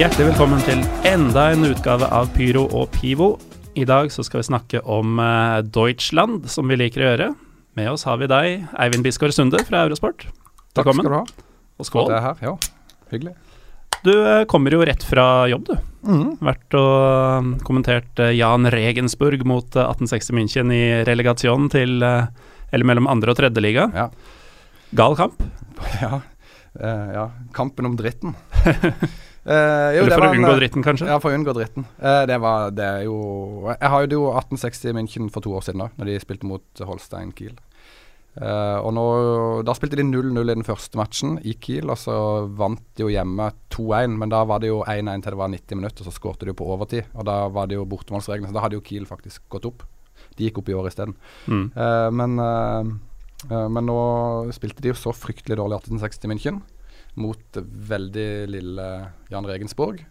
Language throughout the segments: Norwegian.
Hjertelig velkommen til enda en utgave av Pyro og Pivo. I dag så skal vi snakke om uh, Deutschland, som vi liker å gjøre. Med oss har vi deg, Eivind Bisgaard Sunde fra Eurosport. Takk Velkommen. skal du ha. Og skål. Det er her, ja. Hyggelig. Du uh, kommer jo rett fra jobb, du. Mm. Vært og uh, kommentert uh, Jan Regensburg mot uh, 1860 München i relegation til uh, Eller mellom andre- og tredjeliga. Ja. Gal kamp. Ja. Eh, ja. Kampen om dritten. Eh, jo, Eller for var å unngå eh, dritten, kanskje. Ja, for å unngå dritten. Uh, det var Det jo Jeg har jo 1860 München for to år siden, da Når de spilte mot Holstein Kiel. Uh, og nå Da spilte de 0-0 i den første matchen i Kiel, og så vant de jo hjemme 2-1. Men da var det jo 1-1 til det var 90 minutter, og så skårte de jo på overtid. Og da var det jo bortemålsreglene, så da hadde jo Kiel faktisk gått opp. De gikk opp i år isteden. Mm. Men, men nå spilte de jo så fryktelig dårlig 1860 München mot veldig lille Jan Regensborg.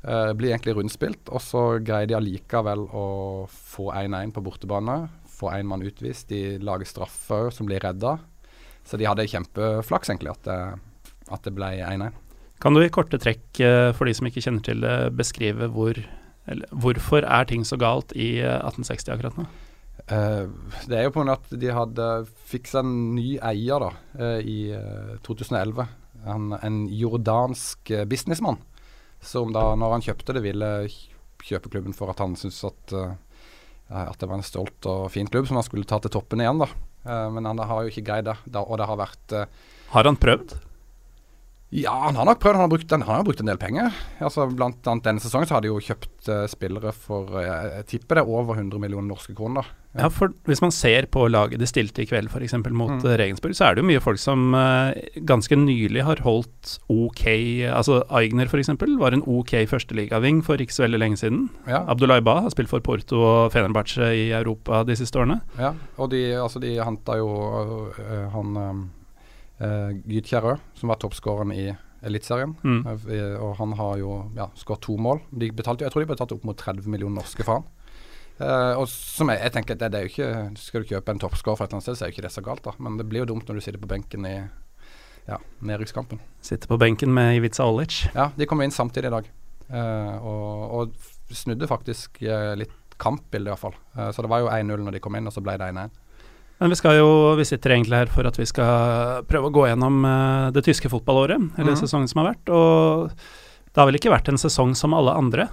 Uh, blir egentlig rundspilt, og så greier de allikevel å få 1-1 på bortebane. Få én mann utvist. De lager straffer som blir redda. Så de hadde kjempeflaks, egentlig, at det, at det ble 1-1. Kan du i korte trekk, uh, for de som ikke kjenner til det, beskrive hvor eller, hvorfor er ting så galt i uh, 1860 akkurat nå? Eh, det er jo på grunn av at de hadde fiksa en ny eier da, eh, i eh, 2011. Han, en jordansk eh, businessmann som da, når han kjøpte det, ville kjøpe klubben for at han syntes at, eh, at det var en stolt og fin klubb som han skulle ta til toppen igjen. da. Eh, men han har jo ikke greid det, og det har vært Har han prøvd? Ja, han har nok prøvd. Han har brukt en, han har brukt en del penger. Altså, blant annet denne sesongen så har de jo kjøpt uh, spillere for uh, Jeg tipper det er over 100 millioner norske kroner. Ja, for Hvis man ser på laget de stilte i kveld, f.eks. mot Mm. eh, Regensburg, så er det jo mye folk som uh, ganske nylig har holdt ok Altså Aigner f.eks. var en ok førsteligaving for ikke så veldig lenge siden. Ja. Abdullah Ba har spilt for Porto og Fenerbahçe i Europa de siste årene. Ja, og de, altså de henta jo han øh, Gytkjerrø, som var toppskåreren i Eliteserien. Mm. Eh, og han har jo ja, skåret to mål. De betalte, jeg tror de betalte opp mot 30 millioner norske for han. Uh, og som jeg, jeg tenker, det, det er jo ikke Skal du kjøpe en toppskårer fra et eller annet sted, så er jo ikke det så galt, da. Men det blir jo dumt når du sitter på benken i ja, nedrykkskampen. Sitter på benken med Ivica Olic. Ja, de kommer inn samtidig i dag. Uh, og, og snudde faktisk uh, litt kampbildet, iallfall. Uh, så det var jo 1-0 når de kom inn, og så ble det 1-1. Men vi skal jo, vi sitter egentlig her for at vi skal prøve å gå gjennom eh, det tyske fotballåret, eller mm. sesongen som har vært. Og det har vel ikke vært en sesong som alle andre?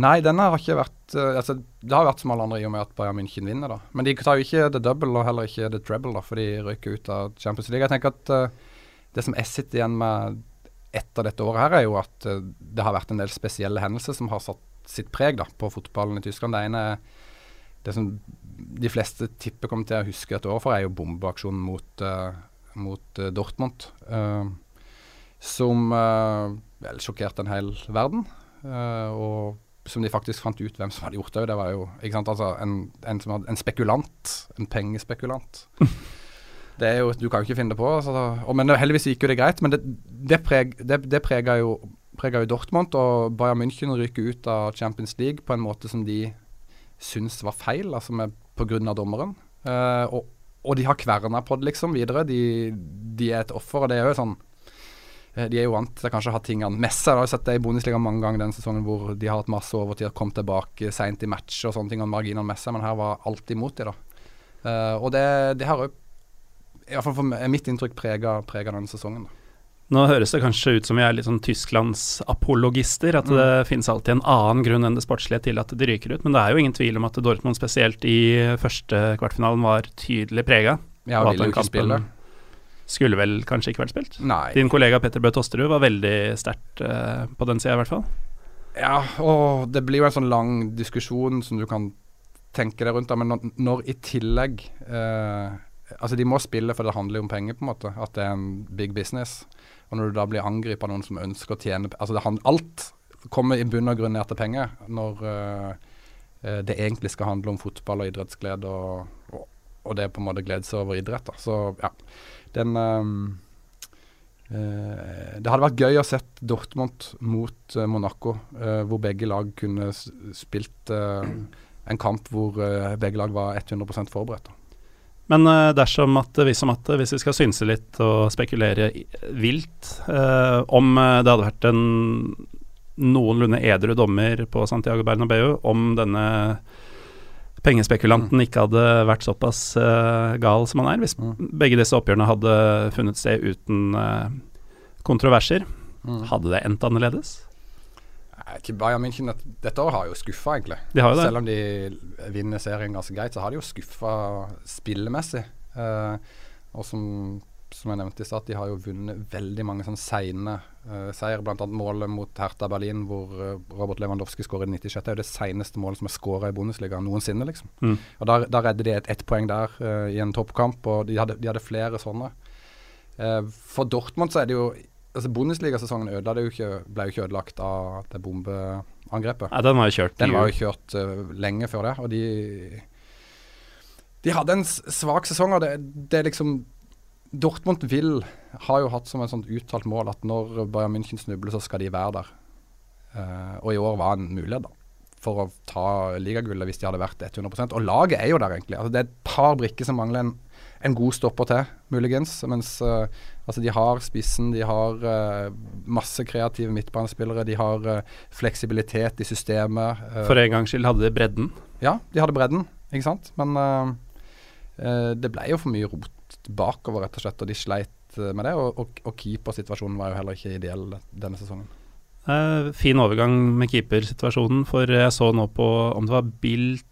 Nei, denne har ikke vært eh, altså, Det har vært som alle andre i og med at Bayern München vinner, da. Men de tar jo ikke the double og heller ikke the treble, da, for de røyker ut av Champions League. Jeg tenker at uh, det som jeg sitter igjen med etter dette året her, er jo at uh, det har vært en del spesielle hendelser som har satt sitt preg da, på fotballen i Tyskland. Det ene er det som de fleste tipper kommer til å huske et år for, er jo bombeaksjonen mot, uh, mot uh, Dortmund. eh, som vel sjokkerte en hel verden. og som de faktisk fant ut hvem som hadde gjort det. Det var jo sant, altså en, en, som hadde, en spekulant. En pengespekulant. Det er jo, Du kan jo ikke finne det på. Altså, og, men heldigvis gikk jo det greit. Men det, det, preg, det, det prega jo, prega jo Dortmund, og Bayern München ryker ut av Champions League på en måte som de syns var feil, altså med, på grunn av dommeren. Uh, og, og de har kverna på det liksom videre. De, de er et offer, og det er jo sånn eh, de er jo vant til kanskje å ha tingene Messe har jo sett det i Bundesliga mange ganger denne sesongen hvor de har hatt masse overtid og kom tilbake seint i match og sånne ting, og marginene Messe, men her var alt imot de da. Uh, og det, det har jo i hvert fall for mitt inntrykk prega denne sesongen. da. Nå høres det kanskje ut som vi er litt sånn Tysklands apologister, at det finnes alltid en annen grunn enn det sportslige til at de ryker ut, men det er jo ingen tvil om at Dortmund spesielt i første kvartfinalen var tydelig prega. Ja, og at ville den jo ikke spille. skulle vel kanskje ikke vært spilt. Nei. Din kollega Petter Bø Tosterud var veldig sterkt uh, på den sida, i hvert fall. Ja, og det blir jo en sånn lang diskusjon som du kan tenke deg rundt. Da, men når, når i tillegg eh, Altså, de må spille, for det handler jo om penger, på en måte. At det er en big business. Og når du da blir angrepet av noen som ønsker å tjene Altså, det hand, alt kommer i bunn og grunn ned til penger. Når eh, det egentlig skal handle om fotball og idrettsglede, og, og, og det på en måte glede seg over idrett. Da. Så ja, den um, Uh, det hadde vært gøy å sett Dortmund mot uh, Monaco, uh, hvor begge lag kunne spilt en kamp hvor begge lag var 100% forberedt. Men eh, dersom at vi som at hvis vi skal synse litt og spekulere vilt, eh, om eh, det hadde vært en noenlunde edru dommer på Santiago Bernabeu om denne pengespekulanten ikke hadde vært såpass eh, gal som han er, hvis Mm. begge disse oppgjørene hadde funnet sted uten eh, kontroverser. Mm. Hadde det endt annerledes? Ikke Bayern München et- dette året har jo skuffa, egentlig. De har jo det. Selv om de vinner serien ganske greit, så har de jo skuffa spillemessig. Eh, og som, som jeg nevnte i stad, de har jo vunnet veldig mange sånn seine eh, seier. Annet målet mot Hertha Berlin, hvor eh, Robert Lewandowski skårer i 96. Det er jo det seneste målet som er skåra i Bundesliga noensinne, liksom. Mm. Og Da, da redder de et ett poeng der eh, i en toppkamp, og de hadde, de hadde flere sånne. Eh, for Dortmund så er det jo altså Bundesliga-sesongen ble jo ikke ødelagt av det bombeangrepet. Ja, den var jo kjørt. Den var jo kjørt uh, lenge før det, og de De hadde en svak sesong, og det, det liksom Dortmund vil har jo hatt som et sånt uttalt mål at når Bayern München snubler, så skal de være der. Uh, og i år var en mulighet, da. For å ta ligagullet hvis de hadde vært 100% Og laget er jo der, egentlig. Altså, det er et par brikker som mangler en, en god stopper til, muligens. Mens uh, altså, de har spissen, de har uh, masse kreative midtbanespillere, de har uh, fleksibilitet i systemet. For en gangs skyld hadde de bredden. ja, de hadde bredden, ikke sant. Men det ble jo for mye rot bakover, rett og slett. Og de sleit med det. Og, og, og keepersituasjonen var jo heller ikke ideell denne sesongen. Fin overgang med keepersituasjonen, for jeg så nå på om det var Bilt,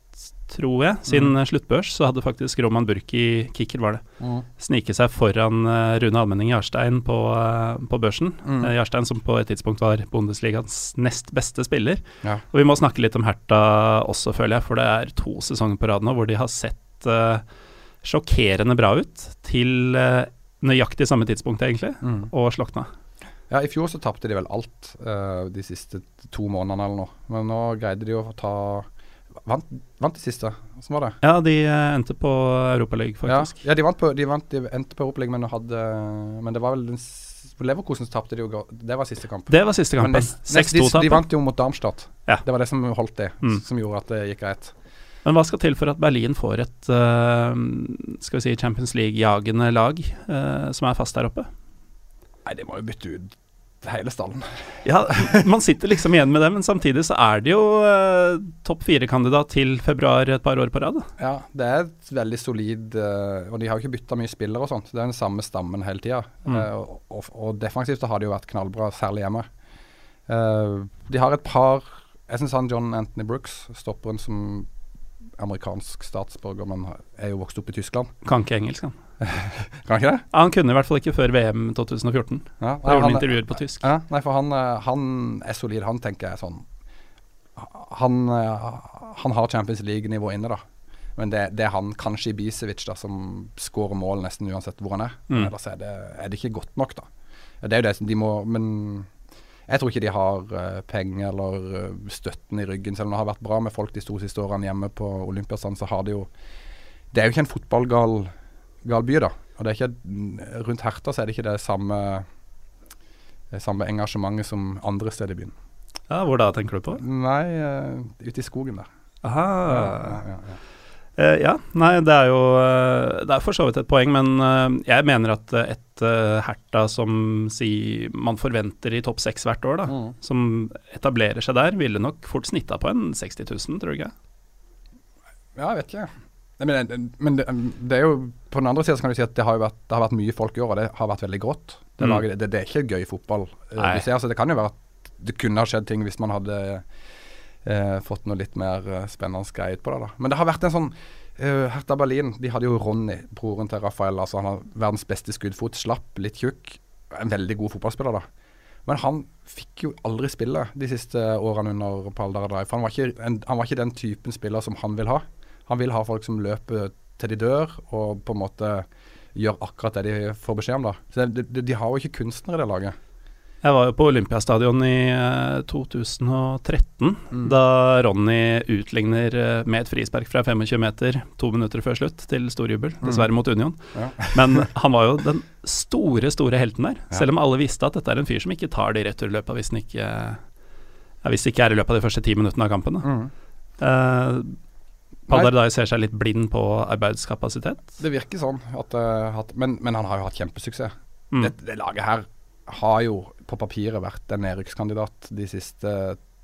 tror jeg, sin Mm. sluttbørs, så hadde faktisk Roman Burki, kicker var det, snike seg foran eh, Rune Almenning Jarstein på, eh, på børsen. Mm. Eh, Jarstein som på et tidspunkt var Bundesligaens nest beste spiller. Ja. Og vi må snakke litt om Herta også, føler jeg, for det er to sesonger på rad nå hvor de har sett uh, sjokkerende bra ut til uh, nøyaktig samme tidspunkt, egentlig, Mm. og slokna. Ja, I fjor så tapte de vel alt uh, de siste to månedene eller noe. Men nå greide de å ta Vant, vant de siste? Hvordan var det? Ja, de eh, endte på Europaligaen, faktisk. Ja, ja de, vant på, de, vant, de endte på Europaligaen, men, hadde, men det var vel den Leverkosen tapte de jo Det var siste kamp. Det var siste kampen. nest, nest, de, 6-2-tapet. de vant jo mot Darmstadt. Ja. Det var det som holdt det, Mm. som gjorde at det gikk greit. Men hva skal til for at Berlin får et uh, skal vi si Champions League-jagende lag uh, som er fast der oppe? Nei, de må jo bytte ut hele stallen. Ja, man sitter liksom igjen med det, men samtidig så er det jo eh, topp fire-kandidat til februar et par år på rad. Ja, det er et veldig solid eh, Og de har jo ikke bytta mye spillere og sånt. Det er den samme stammen hele tida. Mm. og, og, og defensivt så har det jo vært knallbra, særlig hjemme. Eh, de har et par Jeg syns han John Anthony Brooks, stopperen som amerikansk statsborger, men er jo vokst opp i Tyskland. Kan ikke engelsk, han. Kan ikke det? Han kunne i hvert fall ikke før VM 2014. Ja, Da gjorde han intervjuer på tysk. Ja, nei, for han, eh, han solid. Han tenker jeg sånn Han, eh, han har Champions League-nivå inne, da. Men det, det er han, kanskje Ibisevic, da, som skårer mål nesten uansett hvor han er. Mm. Ellers er det, er det ikke godt nok, da. Det er jo det som de må Men jeg tror ikke de har eh, penger eller støtten i ryggen. Selv om det har vært bra med folk de to siste årene hjemme på Olympiastrand, så har de jo Det er jo ikke en fotballgal gal by, da. Og det er ikke Rundt Herta så er det ikke det samme det samme engasjementet som andre steder i byen. Ja, Hvor da, tenker du på? Nei, uh, ute i skogen der. Aha. Ja, ja, ja, ja. Eh, ja, nei, det er jo uh, Det er for så vidt et poeng, men uh, jeg mener at et Herta som si man forventer i topp seks hvert år, da, Mm. som etablerer seg der, ville nok fort snitta på en 60 000, tror du ikke? Ja, jeg vet ikke. Men, det- men det, det er jo På den andre sida kan du si at det har vært, det har vært mye folk i år, og det har vært veldig grått. Det, Mm. laget, det, det er ikke gøy fotball. eh, Nei. vi ser, så det kan jo være at det kunne ha skjedd ting hvis man hadde eh, fått noe litt mer eh, spennende greie på det. da. Men det har vært en sånn Uh, Hertha Berlin de hadde jo Ronny, broren til Rafael. altså Han har verdens beste skuddfot. Slapp, litt tjukk. En veldig god fotballspiller, da. Men han fikk jo aldri spille de siste årene under Paldara Drive. Han var, ikke en, han var ikke den typen spiller som han vil ha. Han vil ha folk som løper til de dør, og på en måte gjør akkurat det de får beskjed om. da. Så de, de, de har jo ikke kunstnere i det laget. Jeg var jo på Olympiastadion i eh, 2013, Mm. da Ronny utligner eh, med et frispark fra 25 meter to minutter før slutt, til storjubel, jubel. dessverre mot Union. Ja. Men han var jo den store, store helten der, Ja. selv om alle visste at dette er en fyr som ikke tar de returløpa hvis, han ikke, ja, hvis det ikke er i løpet av de første ti minuttene av kampen. Mm. Uh, Nei. Ser seg litt blind på arbeidskapasitet. Det virker sånn. At, eh, at, men, men han har jo hatt kjempesuksess. Mm. Det, det laget her har jo på papiret vært en nedrykkskandidat de siste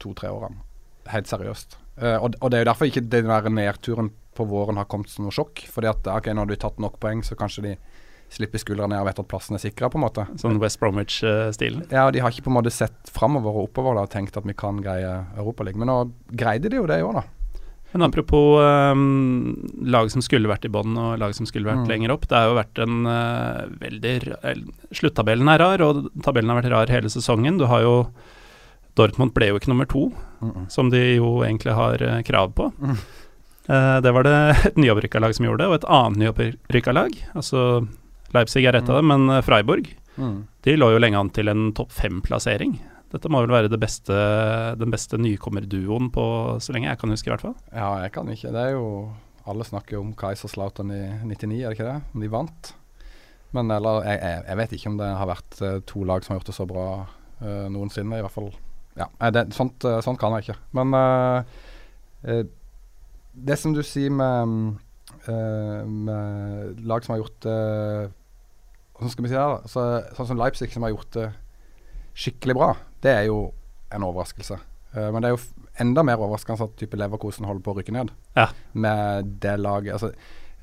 to-tre årene. Helt seriøst. Uh, og, og, det er jo derfor ikke den der nedturen på våren har kommet som noe sjokk. Fordi at ok, du har tatt nok poeng, så kanskje de slipper skuldrene ned og vet at plassen er sikra, på en måte. Sånn West Bromwich-stilen? Ja, og de har ikke på en måte sett framover og oppover da, og tenkt at vi kan greie Europaligaen. Men nå greide de jo det i år, da. Men apropos um, lag som skulle vært i bånn og lag som skulle vært mm. lenger opp. Det har jo vært en uh, veldig Sluttabellen er rar, og tabellen har vært rar hele sesongen. Du har jo Dortmund ble jo ikke nummer to, mm -mm. som de jo egentlig har uh, krav på. Uh, det var det et nyopprykka lag som gjorde, og et annet nyopprykka lag. Altså Leipzig er ett av mm. dem, men Freiburg mm. de lå jo lenge an til en topp fem-plassering. Dette må vel være beste, den beste nykommerduoen på så lenge jeg kan huske, i hvert fall. Ja, jeg kan ikke. Det er jo Alle snakker om Kaiserslautern i 99, er det ikke det? Om de vant. Men eller, jeg, jeg, vet ikke om det har vært uh, to lag som har gjort det så bra uh, noensinne, i hvert fall. Ja, det, sånt, uh, sånt, kan jeg ikke. Men det som du sier med, med lag som har gjort det Hvordan skal vi si det? Så, sånn som Leipzig, som har gjort det skikkelig bra, det er jo en overraskelse. Uh, men det er jo enda mer overraskende at type Leverkosen holder på å rykke ned ja. med det laget. Altså,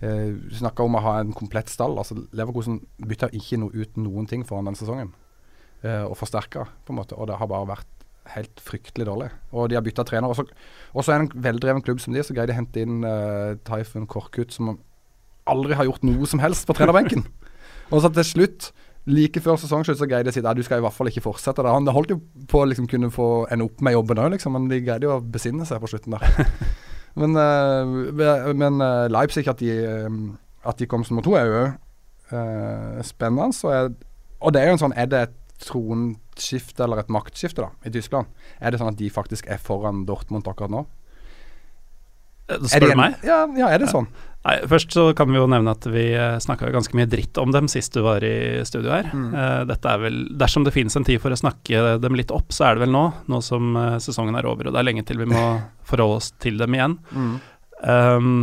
uh, du snakka om å ha en komplett stall. Altså, Leverkosen bytta ikke no ut noen ting foran den sesongen. Uh, og forsterka, på en måte. Og det har bare vært helt fryktelig dårlig. Og de har bytta trener. Og så er det en veldreven klubb som de, så greier de å hente inn uh, Taifun Korkut, som aldri har gjort noe som helst på trenerbenken. og så til slutt Like før sesongslutt så greide de å si at du skal i hvert fall ikke fortsette der. Han holdt jo på å liksom kunne få ende opp med jobben òg, liksom, men de greide jo å besinne seg på slutten der. men, uh, men uh, Leipzig, at de, um, at de kom som nummer to, er jo uh, spennende. Er, og det er jo en sånn Er det et tronskifte eller et maktskifte da, i Tyskland? Er det sånn at de faktisk er foran Dortmund akkurat nå? Spør du meg? Ja, ja, er det sånn? Nei, Først så kan vi jo nevne at vi eh, snakka ganske mye dritt om dem sist du var i studio her. Mm. Uh, dette er vel, Dersom det finnes en tid for å snakke dem litt opp, så er det vel nå. Nå som sesongen er over og det er lenge til vi må forholde oss til dem igjen. Mm. Um,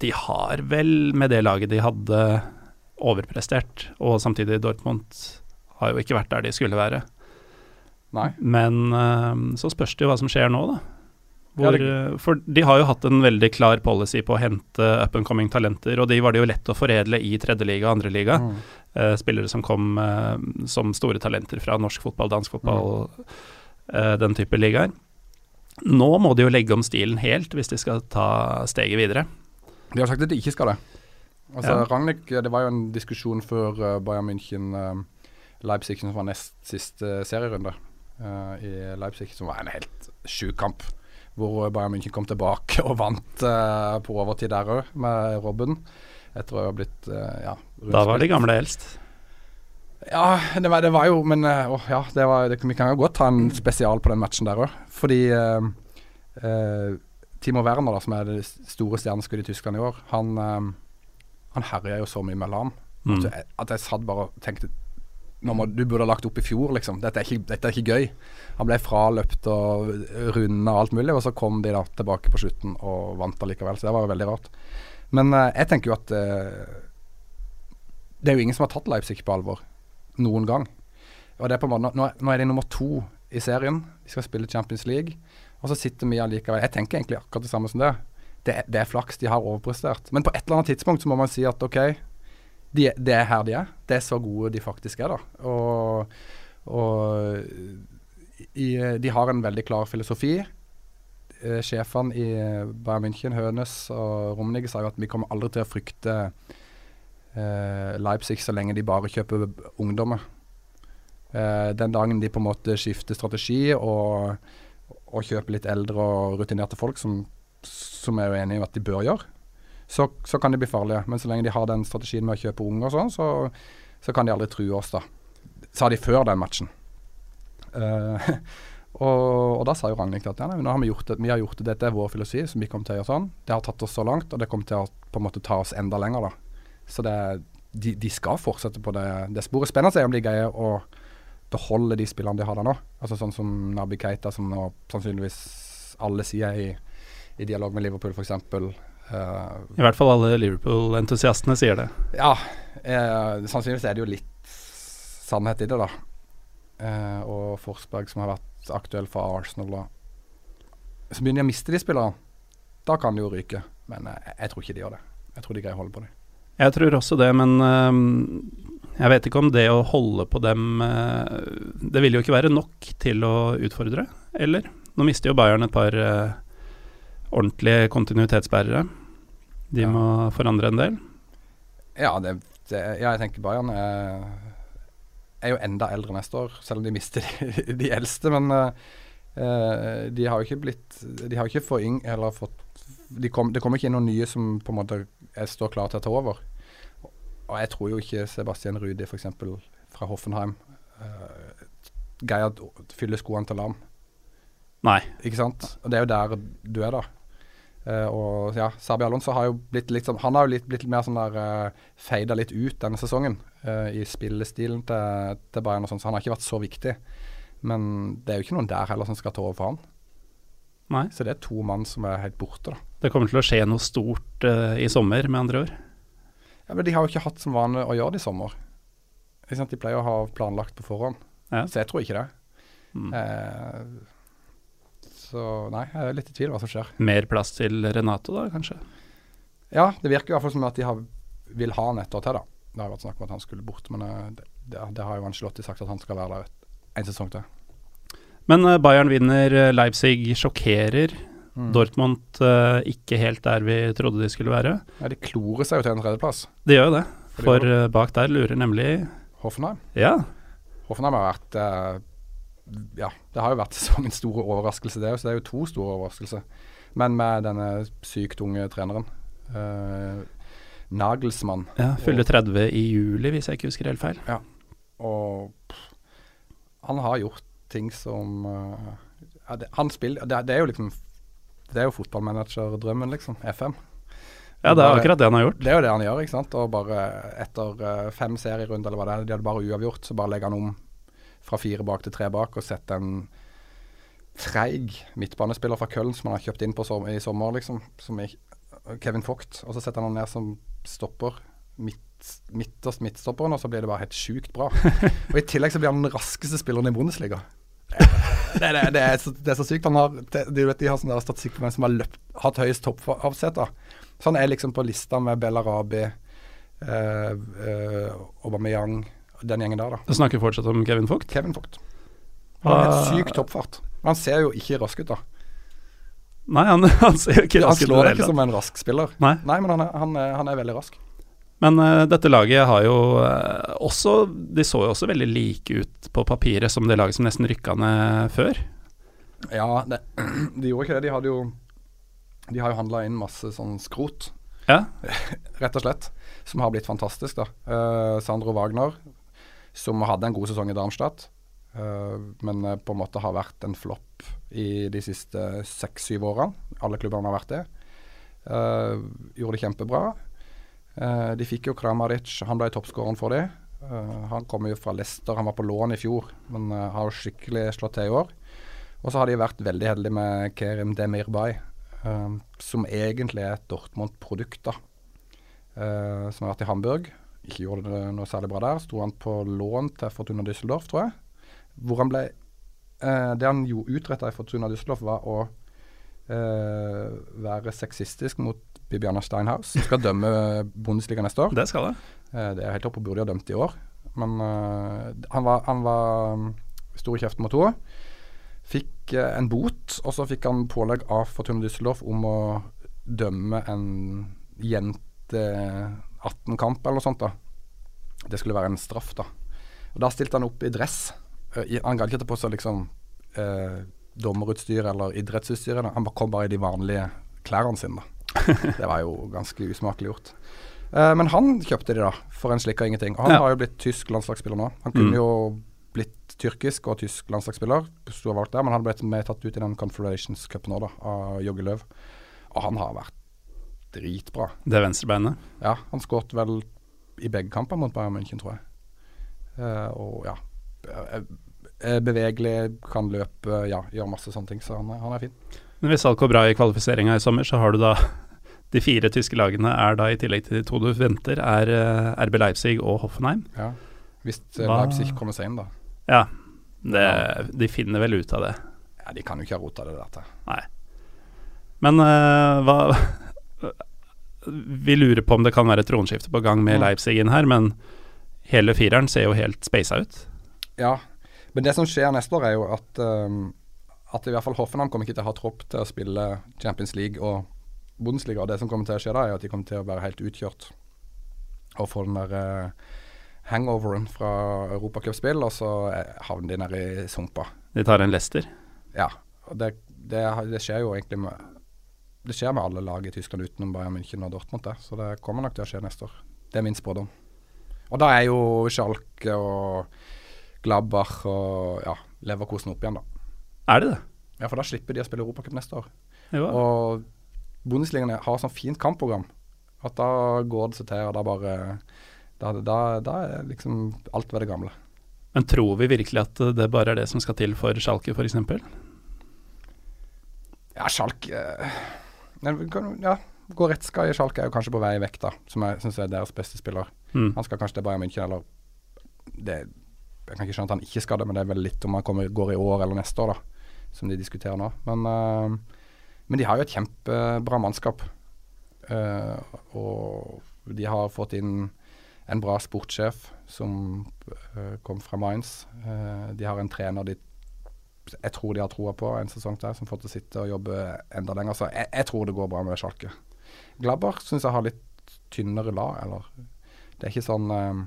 de har vel, med det laget de hadde, overprestert. Og samtidig, Dortmund har jo ikke vært der de skulle være. Nei. Men så spørs det jo hva som skjer nå, da. Hvor, ja, for de har jo hatt en veldig klar policy på å hente up and coming talenter, og de var det jo lett å foredle i tredjeliga og andreliga. Mm. Uh, spillere som kom uh, som store talenter fra norsk fotball, dansk fotball, mm. uh, den type ligaer. Nå må de jo legge om stilen helt hvis de skal ta steget videre. De har sagt at de ikke skal det. Altså ja. Ragnhild, Det var jo en diskusjon før Bayern München Leipzig, som var nest siste serierunde i Leipzig, som var en helt sjuk kamp hvor Bayern München kom tilbake og vant uh, på overtid der òg, med Robben. Etter å ha blitt uh, ja, Da var de gamle eldst? Ja, det var, det var, jo Men uh, ja, det var, det, vi kan jo godt ta en spesial på den matchen der òg. Fordi Timo Werner, da, som er det store stjerneskuddet i Tyskland i år, han, han herja jo så mye med Lam. Mm. At, jeg, at jeg satt bare og tenkte må, du burde ha lagt opp i fjor, liksom. Dette er ikke, dette er ikke gøy. Han ble fraløpt og runda og alt mulig, og så kom de da tilbake på slutten og vant allikevel. Så det var veldig rart. Men uh, jeg tenker jo at uh, det er jo ingen som har tatt Leipzig på alvor noen gang. Og det er på en måte, nå, nå er de nummer to i serien. De skal spille Champions League. Og så sitter vi allikevel Jeg tenker egentlig akkurat det samme som det. Det, det er flaks. De har overprestert. Men på et eller annet tidspunkt så må man si at OK, de, det er her de er. Det er så gode de faktisk er, da. Og, og i, de har en veldig klar filosofi. Eh, sjefene i Bayern München, Hønes og Rummenigge, sa jo at vi kommer aldri til å frykte eh, Leipzig så lenge de bare kjøper ungdommer. Eh, den dagen de på en måte skifter strategi og, og kjøper litt eldre og rutinerte folk, som, som er jo enig i at de bør gjøre, så, så, kan de bli farlige. Men så lenge de har den strategien med å kjøpe unge og sånn, så, så, kan de aldri true oss, da. Sa de før den matchen. Uh, og, og, da sa jo Ragnhild at ja, nei, nå har vi gjort det, vi har gjort det, dette er vår filosofi, som vi kommer til å gjøre sånn. Det har tatt oss så langt, og det kommer til å på en måte ta oss enda lenger, da. Så det, de, de, skal fortsette på det, det sporet. Spennende er om de greier å beholde de spillerne de har der nå. Altså Sånn som Nabi Keita, som nå sannsynligvis alle sier i, i dialog med Liverpool, f.eks. Uh, I hvert fall alle Liverpool-entusiastene sier det. Ja, uh, sannsynligvis er det jo litt sannhet i det, da. eh, og Forsberg som har vært aktuell for Arsenal. Da. Så begynner de å miste de spillerne. Da kan de jo ryke. Men eh, jeg tror ikke de gjør det. Jeg tror de greier å holde på dem. Jeg tror også det, men øhm, jeg vet ikke om det å holde på dem øh, Det vil jo ikke være nok til å utfordre, eller? Nå mister jo Bayern et par ordentlige kontinuitetsbærere. De Ja. må forandre en del. Ja, det, det, ja jeg tenker Bayern er, er jo enda eldre neste år, selv om de mister de, de eldste. Men eh, eh, de har jo ikke blitt De har jo ikke for yng, eller fått de kom, Det kommer ikke inn noen nye som på en måte er, står klar til å ta over. Og jeg tror jo ikke Sebastian Rudi f.eks. fra Hoffenheim uh, greier å fylle skoene til Lam. Nei. Ikke sant? Og det er jo der du er, da. Eh, og ja, Sabi Alonso har jo blitt litt sånn Han har jo litt, blitt mer sånn der uh, feida litt ut denne sesongen eh, i spillestilen til, til Bayern og sånn, så han har ikke vært så viktig. Men det er jo ikke noen der heller som skal ta over for han. Nei. Så det er to mann som er helt borte, da. Det kommer til å skje noe stort uh, i sommer, med andre ord. Ja, men de har jo ikke hatt som vane å gjøre det i sommer. De pleier å ha planlagt på forhånd. Ja. Så jeg tror ikke det. Mm. Eh, så nei, jeg er litt i tvil hva som skjer. Mer plass til Renato, da, kanskje? Ja, det virker i hvert fall som at de har, vil ha han et år til, da. Det har vært snakk om at han skulle bort, men eh, det, det, det har jo Angelotti sagt at han skal være der et, en sesong til. Men øh, Bayern vinner, øh, Leipzig sjokkerer. Mm. Dortmund ikke helt der vi trodde de skulle være. Ja, de klorer seg jo til en tredjeplass. De gjør jo det, For bak der lurer nemlig Hoffenheim. Ja, Hoffenheim har vært eh, Ja, det har jo vært sesongens store overraskelse, det. Så det er jo to store overraskelser. Men med denne sykt unge treneren. eh, Nagelsmann. ja fyller 30 i juli, hvis jeg ikke husker helt feil. Ja, Og pff, han har gjort ting som uh, ja, det, Han spiller det, det er jo liksom Det er jo fotballmanager-drømmen, liksom. FM. Ja, det er akkurat det han har gjort. Det er jo det han gjør, ikke sant. Og bare etter eh, fem serierunder eller hva det er, de hadde bare uavgjort, så bare legger han om fra fire bak til tre bak og sett en treig midtbanespiller fra Köln som han har kjøpt inn på som, i sommer, liksom. Som er Kevin Vogt. Og så setter han han ned som stopper. Midt, midterst midtstopperen, og så blir det bare helt sjukt bra. og i tillegg så blir han den raskeste spilleren i Bundesliga. Det, det, det, er, så, det er så sykt. Han har, det, du vet, de har sånn statistikk på hvem som har løpt, hatt høyest toppavsett. Så han er liksom på lista med Bellarabi, eh, eh, Aubameyang, den gjengen der, da. Du snakker fortsatt om Kevin Vogt? Kevin Vogt. Han har Ah. helt syk toppfart. Men han ser jo ikke rask ut, da. Nei, han, han ser jo ikke rask ut Han slår deg ikke som en rask spiller. Nei. Nei, men han er, han han er veldig rask. Men uh, dette laget har jo uh, også De så jo også veldig like ut på papiret som det laget som nesten rykka ned før. Ja, det, de gjorde ikke det. De hadde jo De har jo handla inn masse sånn skrot, Ja, rett og slett. Som har blitt fantastisk, da. Uh, Sandro Wagner, som hadde en god sesong i Darmstadt, eh, men eh, på en måte har vært en flopp i de siste seks-syv årene. Alle klubbene har vært det. Eh, gjorde det kjempebra. De fikk jo Kramaric, han ble toppskåreren for det. han kommer jo fra Leicester, han var på lån i fjor, men har jo skikkelig slått til i år. Og så har de vært veldig heldige med Kerim Demirbay, som egentlig er et Dortmund-produkt, da. Som har vært i Hamburg. Ikke gjorde det noe særlig bra der. Sto han på lån til Fortuna Düsseldorf, tror jeg. Hvor han ble eh, Det han jo utretta i Fortuna Düsseldorf, var å eh, være sexistisk mot Bibiana Steinhaus, som skal dømme Bundesliga neste år. det skal det. Eh, det er helt oppe, burde de ha dømt i år. Men eh, han var, han var um, stor i kjeften mot henne. Fikk eh, en bot, og så fikk han pålegg av Fortuna Düsseldorf om å dømme en jente 18-kamp eller noe sånt. da Det skulle være en straff, da. Og Da stilte han opp i dress. Eh, i, han gadd ikke ta på seg liksom eh, dommerutstyr eller idrettsutstyr. da. Han kom bare i de vanlige klærne sine. da Det var jo ganske usmakelig gjort. Eh, men han kjøpte de da, for en slikk av ingenting. Og han Ja. har jo blitt tysk landslagsspiller nå. Han kunne Mm. jo blitt tyrkisk og tysk landslagsspiller, har men han ble med tatt ut i den Confederations Cup nå, da, av Jogge Løv. Og han har vært dritbra. Det venstrebeinet. Ja, han skåret vel i begge kamper mot Bayern München, tror jeg. Uh, og ja eh, eh, Bevegelig, kan løpe, ja, gjør masse sånne ting. Så han, han er fin. Men hvis alt går bra i kvalifiseringa i sommer, så har du da De fire tyske lagene er da, i tillegg til de to du venter, er RB Leipzig og Hoffenheim. Ja. Hvis Leipzig kommer seg inn, da. Ja. Det, de finner vel ut av det. Ja, De kan jo ikke ha rota det der til. Nei. Men uh, hva Vi lurer på om det kan være et tronskifte på gang med Mm. Leipzig inn her, men hele fireren ser jo helt speisa ut. Ja, men det som skjer neste år, er jo at um, At i hvert fall Hoffenheim kommer ikke til å ha tropp til å spille Champions League og Bundesliga. Og det som kommer til å skje da, er at de kommer til å være helt utkjørt og få den der uh, hangoveren fra europacupspill, og så eh, havner de nede i sumpa. De tar en Leicester. Ja, og det, det, det skjer jo egentlig med Det skjer med alle lag i Tyskland utenom Bayern München og Dortmund, det. Så det kommer nok til å skje neste år. Det er min spådom. Og da er jo Schalke og Glabbach og ja, Leverkosen opp igjen, da. Er det det? Ja, for da slipper de å spille Europacup neste år. Jo. Og Bundesligaen har sånn fint kampprogram at da går det seg til, og da bare Da, da, da er liksom alt ved det gamle. Men tror vi virkelig at det bare er det som skal til for Schalke, f.eks.? Ja, Schalke Ja, Goretzka i Schalke er jo kanskje på vei vekk, da. Som jeg syns er deres beste spiller. Mm. Han skal kanskje til Bayern München, eller det, Jeg kan ikke skjønne at han ikke skal det, men det er vel litt om han kommer, går i år eller neste år, da. Som de diskuterer nå. Men, uh, men de har jo et kjempebra mannskap. Uh, og de har fått inn en bra sportssjef som uh, kom fra Mainz. De har en trener de jeg tror de har troa på en sesong til, som får til å sitte og jobbe enda lenger. Så jeg, jeg tror det går bra med Sjalke. Glabber syns jeg har litt tynnere lag, eller Det er ikke sånn eh,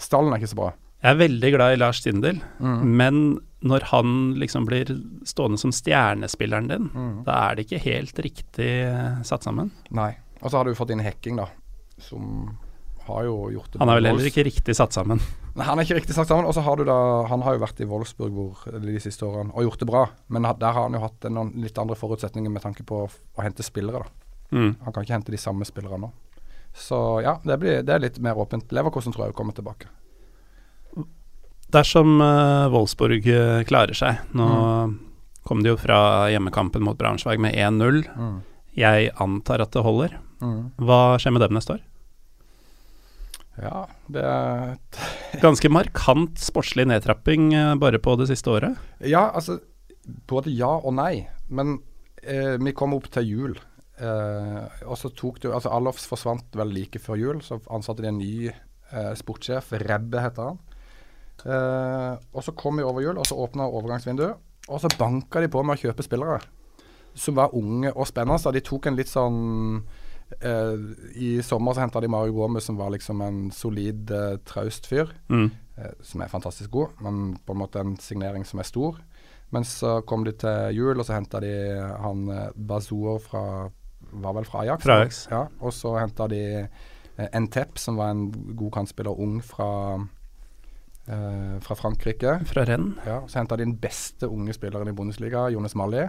Stallen er ikke så bra. Jeg er veldig glad i Lars Tindel, Mm. men når han liksom blir stående som stjernespilleren din, Mm. da er det ikke helt riktig eh, satt sammen. Nei. Og så har du fått inn Hekking, da, som har jo gjort det Han er vel heller ikke riktig satt sammen. Nei, han er ikke riktig satt sammen. Og så har du da Han har jo vært i Wolfsburg hvor, de siste årene og gjort det bra, men der har han jo hatt noen litt andre forutsetninger med tanke på å, hente spillere, da. Mm. Han kan ikke hente de samme spillerne nå. Så ja, det, blir, det er litt mer åpent. Leverkosten tror jeg kommer tilbake. Dersom uh, Wolfsburg eh, klarer seg Nå Mm. kom de jo fra hjemmekampen mot Braunschweig med 1-0. Jeg antar at det holder. Hva skjer med dem neste år? Ja, det er Ganske markant sportslig nedtrapping eh, bare på det siste året. Ja, altså Både ja og nei. Men eh, vi kom opp til jul. Eh, og så tok det Altså Alofs forsvant vel like før jul. Så ansatte de en ny eh, sportssjef. Rebbe heter han. Eh, og så kom vi over jul, og så åpna overgangsvinduet. Og så banka de på med å kjøpe spillere som var unge og spennende. Så de tok en litt sånn I sommer så henta de Mario Gomez, som var liksom en solid, eh, traust fyr Mm. eh, som er fantastisk god, men på en måte en signering som er stor. Men så kom de til jul, og så henta de han eh, Bazour fra Var vel fra Ajax? Fra Ajax. Ja, og så henta de eh, Entep, som var en god kantspiller, ung fra eh, fra Frankrike. Fra renn. Ja, så henta de den beste unge spilleren i Bundesliga, Jonas Malli.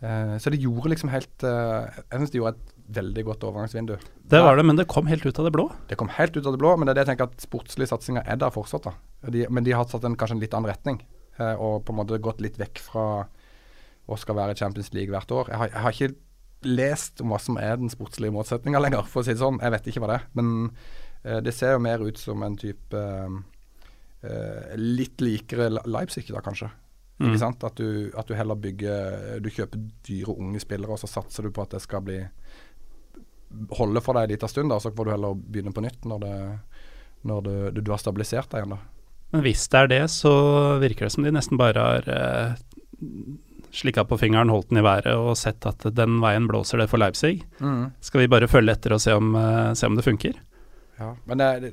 Eh, så de gjorde liksom helt eh, Jeg syns de gjorde et veldig godt overgangsvindu. Det var det, men det kom helt ut av det blå. Det kom helt ut av det blå, men det er det jeg tenker at sportslige satsinger er der fortsatt. da. De, men de har satt en, kanskje en litt annen retning, eh, og på en måte gått litt vekk fra å skal være Champions League hvert år. Jeg har, jeg har ikke lest om hva som er den sportslige motsetninga lenger, for å si det sånn. Jeg vet ikke hva det er. Men eh, det ser jo mer ut som en type eh, eh, litt likere Leipzig, da kanskje. Mm. At du, at du heller bygger Du kjøper dyre unge spillere, og så satser du på at det skal bli holde for deg en liten stund, da, så får du heller begynne på nytt når, det, når det, du, du har stabilisert deg igjen. da. Men hvis det er det, så virker det som de nesten bare har eh, slikka på fingeren, holdt den i været og sett at den veien blåser det for Leipzig. Skal vi bare følge etter og se om, eh, se om det funker? Ja, men det,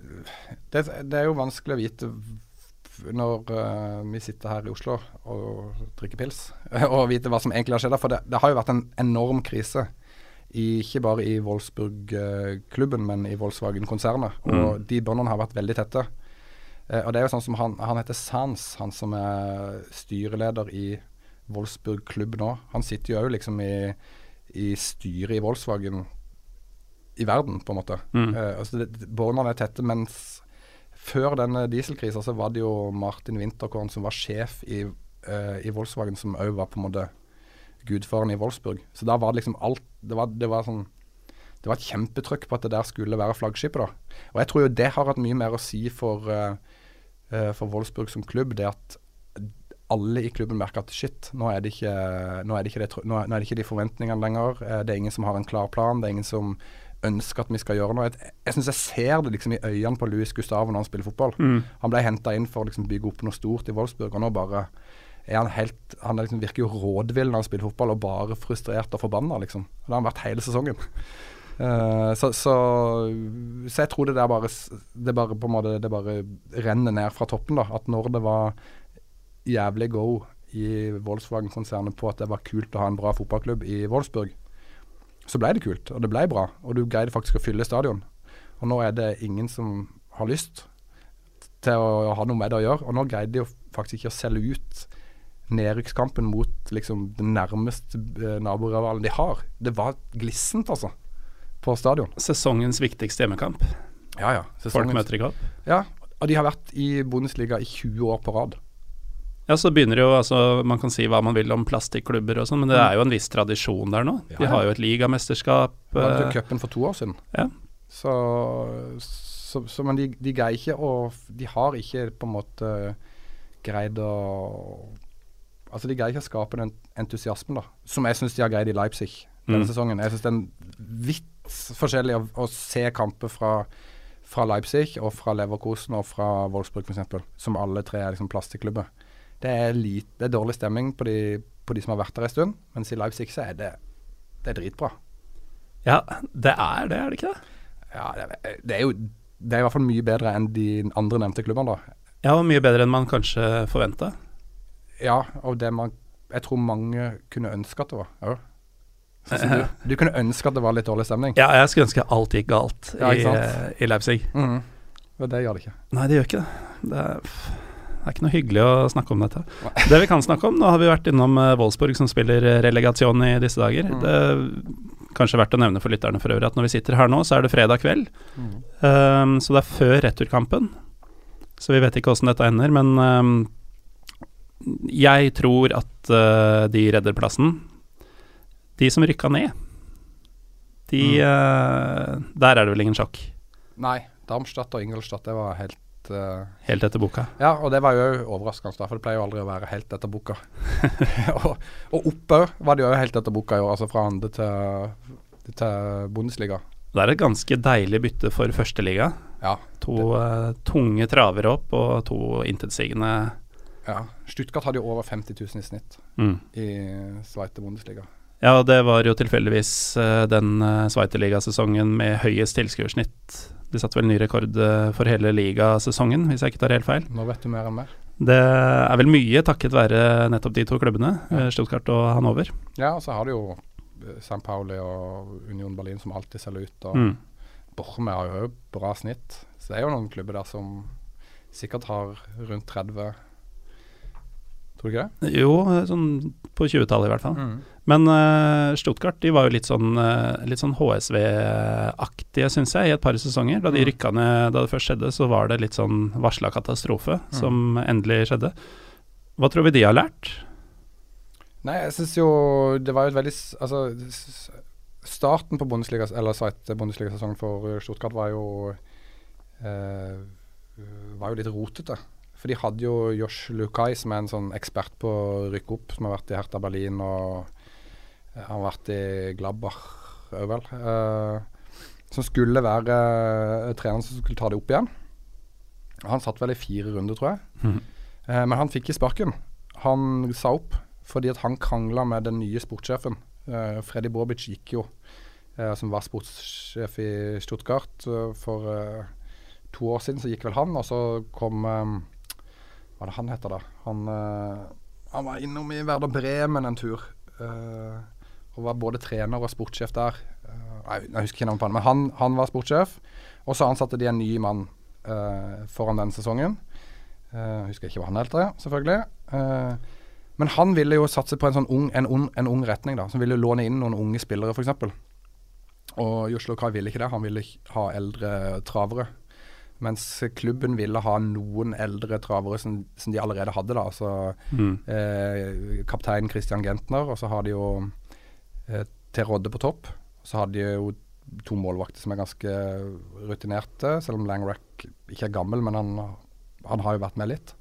det, det er jo vanskelig å vite når uh, vi sitter her i Oslo og drikker pils, og vite hva som egentlig har skjedd. For det, det har jo vært en enorm krise. I, ikke bare i Wolfsburg-klubben, men i Volkswagen-konsernet. Og Mm. de båndene har vært veldig tette. Eh, og det er jo sånn som han, han heter Sans, han som er styreleder i Wolfsburg klubb nå. Han sitter jo òg liksom i, i styret i Volkswagen i verden, på en måte. Mm. Eh, altså Båndene er tette, mens før denne dieselkrisa så var det jo Martin Winterkorn som var sjef i, eh, i Volkswagen, som òg var på en måte gudfaren i Wolfsburg. Så da var det liksom alt Det var, det var sånn det var et kjempetrykk på at det der skulle være flaggskipet. da. Og jeg tror jo det har hatt mye mer å si for, uh, for Wolfsburg som klubb. Det at alle i klubben merker at shit, nå er, det ikke, nå, er det ikke det, nå er det ikke de forventningene lenger. Eh, det er ingen som har en klar plan. Det er ingen som ønsker at vi skal gjøre noe. Jeg, jeg syns jeg ser det liksom i øynene på Luis Gustavo når han spiller fotball. Mm. Han ble henta inn for å liksom bygge opp noe stort i Wolfsburg, og nå bare han helt Han liksom virker jo rådvill når han spiller fotball, og bare frustrert og forbanna, liksom. Det har han vært hele sesongen. Uh, så, så, så, jeg tror det der bare Det bare på en måte Det bare renner ned fra toppen, da. At når det var jævlig go i Volkswagen-konsernet på at det var kult å ha en bra fotballklubb i Wolfsburg, så ble det kult, og det ble bra. Og du greide faktisk å fylle stadion. Og nå er det ingen som har lyst til å ha noe med det å gjøre. Og nå greide de jo faktisk ikke å selge ut nedrykkskampen mot liksom den nærmeste uh, naborivalen de har. Det var glissent, altså, på stadion. Sesongens viktigste hjemmekamp. Ja, ja. Folk møter ikke opp. Ja, og de har vært i Bundesliga i 20 år på rad. Ja, så begynner jo altså Man kan si hva man vil om plastikklubber og sånn, men det er jo en viss tradisjon der nå. De har jo et ligamesterskap. De hadde uh, cupen for to år siden. Ja. Så, så, så Men de, de greier ikke å De har ikke på en måte greid å Altså, de greier ikke å skape den entusiasmen da som jeg syns de har greid i Leipzig denne mm. sesongen. Jeg syns det er vidt forskjellig å, å se kamper fra, fra, Leipzig og fra Leverkosen og fra Wolfsburg f.eks., som alle tre er liksom plastikklubber. Det er, lite, det er dårlig stemning på de, på de, som har vært der en stund, mens i Leipzig så er det, det er dritbra. Ja, det er det, er det ikke det? Ja, det, det er jo det er i hvert fall mye bedre enn de andre nevnte klubbene, da. Ja, og mye bedre enn man kanskje forventa. Ja, og det man Jeg tror mange kunne ønske at det var. Ja. Du, du, kunne ønske at det var litt dårlig stemning? Ja, jeg skulle ønske alt gikk galt ja, i, i, Leipzig. Mm. Men det gjør det ikke. Nei, det gjør ikke det. Det er, det er ikke noe hyggelig å snakke om dette. Det vi kan snakke om Nå har vi vært innom uh, Wolfsburg, som spiller relegasjon i disse dager. Mm. Det er kanskje verdt å nevne for lytterne for øvrig at når vi sitter her nå, så er det fredag kveld. Mm. Um, så det er før returkampen. Så vi vet ikke åssen dette ender, men um, jeg tror at uh, de redder plassen. De som rykka ned, de mm. uh, Der er det vel ingen sjokk? Nei. Darmstadt og Ingolstadt, det var helt uh, Helt etter boka? Ja, og det var jo overraskende, for det pleier jo aldri å være helt etter boka. og, og oppe var det jo helt etter boka i år, altså fra andre til, til Bundesliga. Det er et ganske deilig bytte for førsteliga. Ja, to tunge traver opp og to intetsigende ja. Stuttgart hadde jo over 50 000 i snitt mm. i Sveite Bundesliga. Ja, det var jo tilfeldigvis uh, den uh, Sveiterligasesongen med høyest tilskuersnitt. De satte vel ny rekord uh, for hele ligasesongen, hvis jeg ikke tar helt feil. Nå vet du mer enn mer. Det er vel mye takket være nettopp de to klubbene, ja. Stuttgart og Hanover. Ja, og så har du jo St. Pauli og Union Berlin som alltid selger ut. Og mm. Borme har jo bra snitt. Så det er jo noen klubber der som sikkert har rundt 30 Tror du ikke det? Jo, sånn på 20-tallet i hvert fall. Mm. Men uh, Stuttgart de var jo litt sånn, uh, sånn HSV-aktige, syns jeg, i et par sesonger. Da de mm. rykka ned da det først skjedde, så var det litt sånn varsla katastrofe mm. som endelig skjedde. Hva tror vi de har lært? Nei, jeg syns jo det var jo et veldig Altså, starten på Bundesliga, eller Sveits-Bundesliga-sesongen for Stuttgart var jo uh, var jo litt rotete. For de hadde jo Josh Lukai, som er en sånn ekspert på å rykke opp, som har vært i Hertha Berlin og han har vært i Glabach òg, vel. Uh, som skulle være uh, treneren som skulle ta det opp igjen. Han satt vel i fire runder, tror jeg. Mm. men han fikk ikke sparken. Han sa opp fordi at han krangla med den nye sportssjefen. Freddy Bobic gikk jo, som var sportssjef i Stuttgart for to år siden, så gikk vel han. Og så kom hva er det han heter, da? Han, uh, han var innom i Werder Bremen en tur. Uh, og var både trener og sportssjef der. Uh, jeg, jeg, husker ikke navnet på han, men han, han var sportssjef. Og så ansatte de en ny mann foran den sesongen. Jeg husker ikke hva han heter, selvfølgelig. men han ville jo satse på en sånn ung, en, un, en ung retning, da. Som ville låne inn noen unge spillere, f.eks. Og Joslo Kai ville ikke det. Han ville ha eldre travere. Mens klubben ville ha noen eldre travere som, som de allerede hadde. da, altså mm. eh, Kaptein Christian Gentner, og så har de jo eh, Til Rodde på topp. Så har de jo to målvakter som er ganske rutinerte, selv om Langrack ikke er gammel, men han, han har jo vært med litt.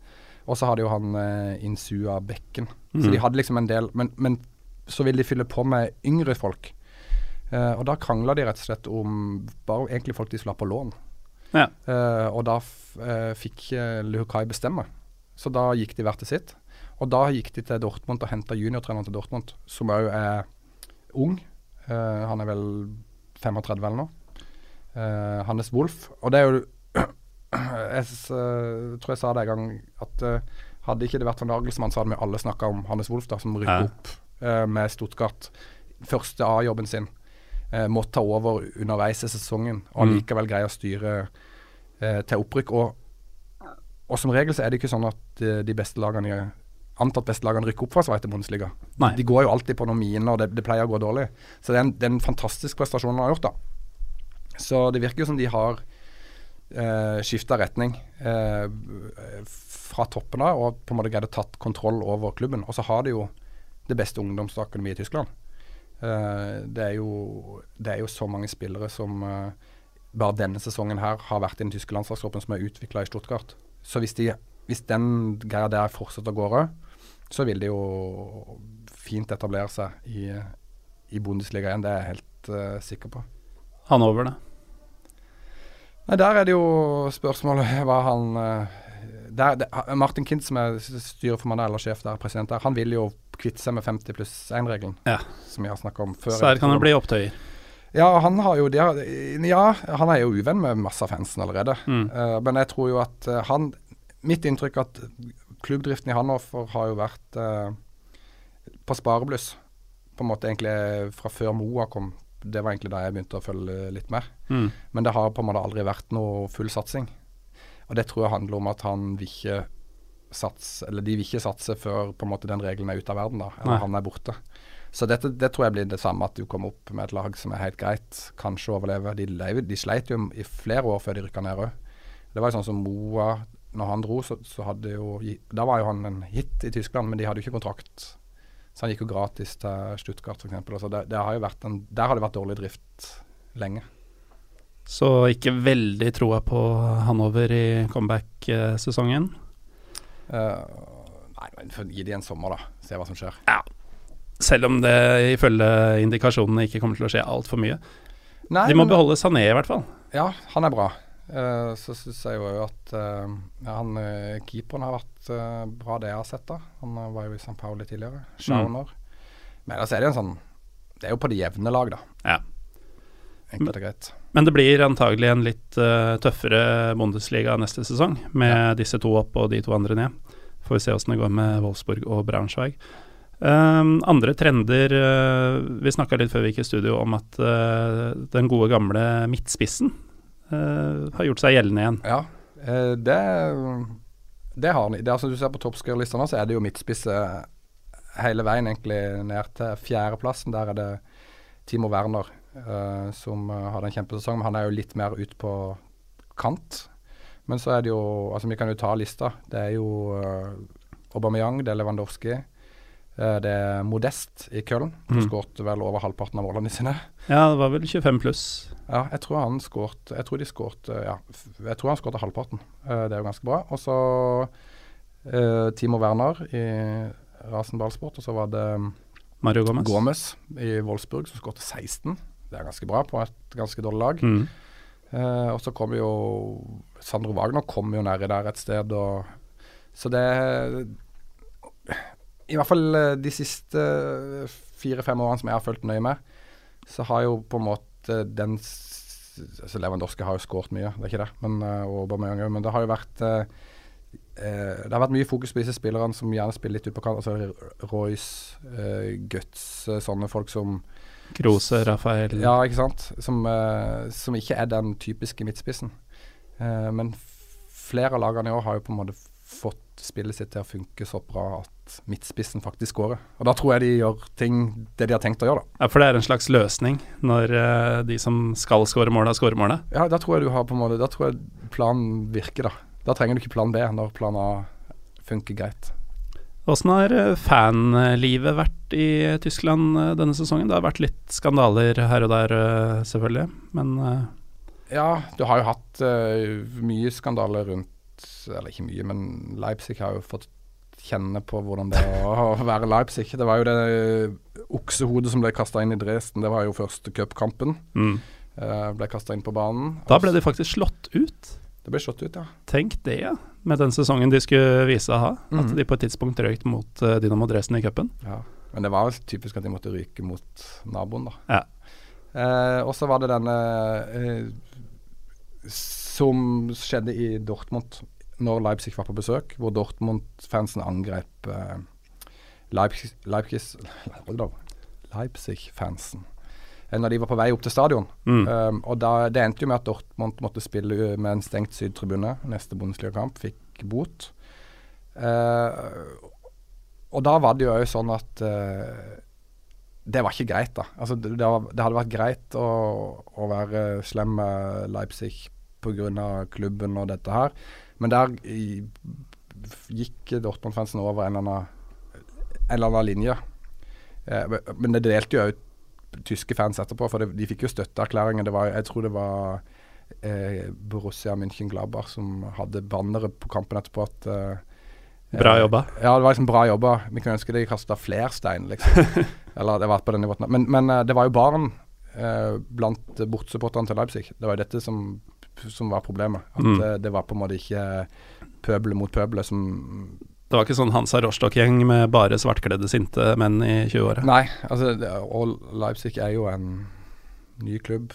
Og så har de jo han eh, Insua Bekken. Mm. Så de hadde liksom en del men, men så vil de fylle på med yngre folk. Eh, og da krangla de rett og slett om bare egentlig folk de skulle ha på lån. Ja. Uh, og da eh, fikk uh, Luhukai bestemme. Så da gikk de hvert til sitt. Og da gikk de til Dortmund og henta juniortreneren til Dortmund, som òg er ung. Uh, han er vel 35 eller noe. Hannes Wolff. Og det er jo Jeg tror jeg sa det en gang at hadde ikke det vært for Nagelsmann, så hadde vi alle snakka om Hannes Wolff, da, som rykka Ja. opp med Stuttgart. Første A-jobben sin. Eh, måtte ta over underveis i sesongen, og likevel allikevel greie å styre eh, til opprykk. Og, og som regel så er det ikke sånn at eh, de beste lagene antatt beste lagene rykker opp fra Sveite Bundesliga. Nei. De går jo alltid på noen miner, og det, det pleier å gå dårlig. Så det er en, det er en fantastisk prestasjon han har gjort, da. Så det virker jo som de har eh, skifta retning eh, fra toppen av, og på en måte greid å tatt kontroll over klubben. Og så har de jo det beste ungdomsakademiet i Tyskland. Eh, det, er jo, det er jo så mange spillere som eh, bare denne sesongen her har vært i den tyske landslagstroppen som er utvikla i Stuttgart. Så hvis, de, hvis den greia der fortsetter å gå rød, så vil de jo fint etablere seg i, i Bundesliga igjen. Det er jeg helt uh, sikker på. Han over det. Nei, Der er det jo spørsmålet hva han eh, der, det, Martin Kind, som er styreformann eller sjef der, president der, han vil jo kvitte seg med 50 pluss 1-regelen, Ja. som vi har snakka om før. Så her kan det bli opptøyer. Ja, han har jo har, Ja, han er jo uvenn med masse av fansen allerede. Mm. Uh, men jeg tror jo at eh, han Mitt inntrykk er at klubbdriften i Hannover har jo vært uh, på sparebluss. På en måte egentlig fra før Moa kom. Det var egentlig da jeg begynte å følge litt mer. Mm. Men det har på en måte aldri vært noe full satsing. Og det tror jeg handler om at han vil ikke satse Eller de vil ikke satse før på en måte den regelen er ute av verden, da. Eller Nei. han er borte. Så dette, det tror jeg blir det samme, at du kommer opp med et lag som er helt greit, kanskje overlever. De, lever, de sleit jo i flere år før de rykka ned òg. Det var jo sånn som Moa Når han dro, så, så hadde jo Da var jo han en hit i Tyskland, men de hadde jo ikke kontrakt. Så han gikk jo gratis til Stuttgart f.eks. Så det, det har jo vært en, der har det vært dårlig drift lenge. Så ikke veldig troa på Hanover i comeback-sesongen. Uh, nei, men gi de en sommer, da. Se hva som skjer. Ja. Selv om det ifølge indikasjonene ikke kommer til å skje altfor mye. Nei, De må men- beholde Sané, i hvert fall. Ja, han er bra. Uh, så syns jeg jo at uh, han keeperen har vært bra, det jeg har sett. da Han var jo i St. Pauli tidligere. Schauner. Men ellers er det en sånn Det er jo på det jevne lag, da. Ja. Enkelt og greit. Men det blir antagelig en litt uh, tøffere Bundesliga neste sesong, med disse to opp og de to andre ned. Får vi se åssen det går med Wolfsburg og Braunschweig. Um, andre trender uh, Vi snakka litt før vi gikk i studio om at uh, den gode gamle midtspissen har gjort seg gjeldende igjen. Ja, det, det har. Det, altså, du ser på toppskårerlista nå, så er det jo midtspisse hele veien egentlig ned til fjerdeplassen. Der er det Timo Werner eh, som uh, hadde en kjempesesong, men han er jo litt mer ut på kant. Men så er det jo Altså, vi kan jo ta lista. Det er jo uh, Aubameyang, det er Lewandowski. eh, det er Modest i Köln. Han Mm. skåret vel over halvparten av målene sine. Ja, det var vel 25 pluss. Ja, jeg tror han skåret Jeg tror de skåret Ja, jeg tror han skåret halvparten. Eh, det er jo ganske bra. Og så uh, Timo Werner i Rasen ballsport, og så var det Mario Gomez. Gomez i Wolfsburg som skåret 16. Det er ganske bra på et ganske dårlig lag. Mm. Eh, og så kommer jo Sandro Wagner kommer jo nedi der et sted, og Så det I hvert fall eh, de siste fire-fem årene som jeg har fulgt nøye med, så har jo på en måte den altså Lewandowski har jo skåret mye, det er ikke det, men, eh, og Aubameyang òg, men det har jo vært eh, eh, Det har vært mye fokus på disse spillerne som gjerne spiller litt ut på kant. Altså Royce, Guts, sånne folk som Krose, Rafael ja, ikke sant. Som, uh, som ikke er den typiske midtspissen. Uh, men flere av lagene i år har jo på en måte fått spillet sitt til å funke så bra at midtspissen faktisk skårer. Og da tror jeg de gjør ting det de har tenkt å gjøre, da. Ja, for det er en slags løsning når uh, de som skal skåre måla, skårer måla. Ja, da tror jeg du har på en måte Da tror jeg planen virker, da. Da trenger du ikke plan B når plan A funker greit. Åssen har eh, fanlivet vært i Tyskland eh, denne sesongen? Det har vært litt skandaler her og der, eh, selvfølgelig, men Ja, du har jo hatt uh, mye skandaler rundt Eller ikke mye, men Leipzig har jo fått kjenne på hvordan det er å være Leipzig. Det var jo det oksehodet som ble kasta inn i Dresden. Det var jo første cupkampen. Mm. Uh, ble kasta inn på banen. Da ble de faktisk slått ut. Det ble slått ut, ja. Tenk det, ja. Med den sesongen de skulle vise å ha. Mhm. At de på et tidspunkt røyk mot uh, Dynamo Dresden i cupen. ja. Men det var vel typisk at de måtte ryke mot naboen, da. Ja. Eh, og så var det denne eh, som skjedde i Dortmund når Leipzig var på besøk, hvor Dortmund-fansen angrep eh, Leipzig, Leipzig, Leipzig-fansen eh, når de var på vei opp til stadion. Mm. Um, og da, Det endte jo med at Dortmund måtte spille med en stengt sydtribune neste Bundesliga-kamp. Fikk bot. Uh, og da var det jo òg sånn at uh, det var ikke greit, da. Altså, det, det, hadde vært greit å, å være slem med Leipzig pga. klubben og dette her, men der i, gikk Dortmund-fansen over en eller annen, en eller annen linje. Eh, men- men det delte jo òg tyske fans etterpå, for det, de fikk jo støtteerklæringen. Det var, jeg tror det var eh, Borussia München-Glaber som hadde banneret på kampen etterpå at eh, Bra jobba. ja, det var liksom bra jobba. Vi kunne ønske de kasta flere stein, liksom. Eller det var på den nivåen. Men, men eh, det var jo barn eh, blant bortsupporterne til Leipzig. Det var jo dette som, som var problemet. At Mm. eh, det var på en måte ikke pøbelet mot pøbelet som Det var ikke sånn Hansa Rostock-gjeng med bare svartkledde, sinte menn i 20-åra. Nei, altså og Leipzig er jo en ny klubb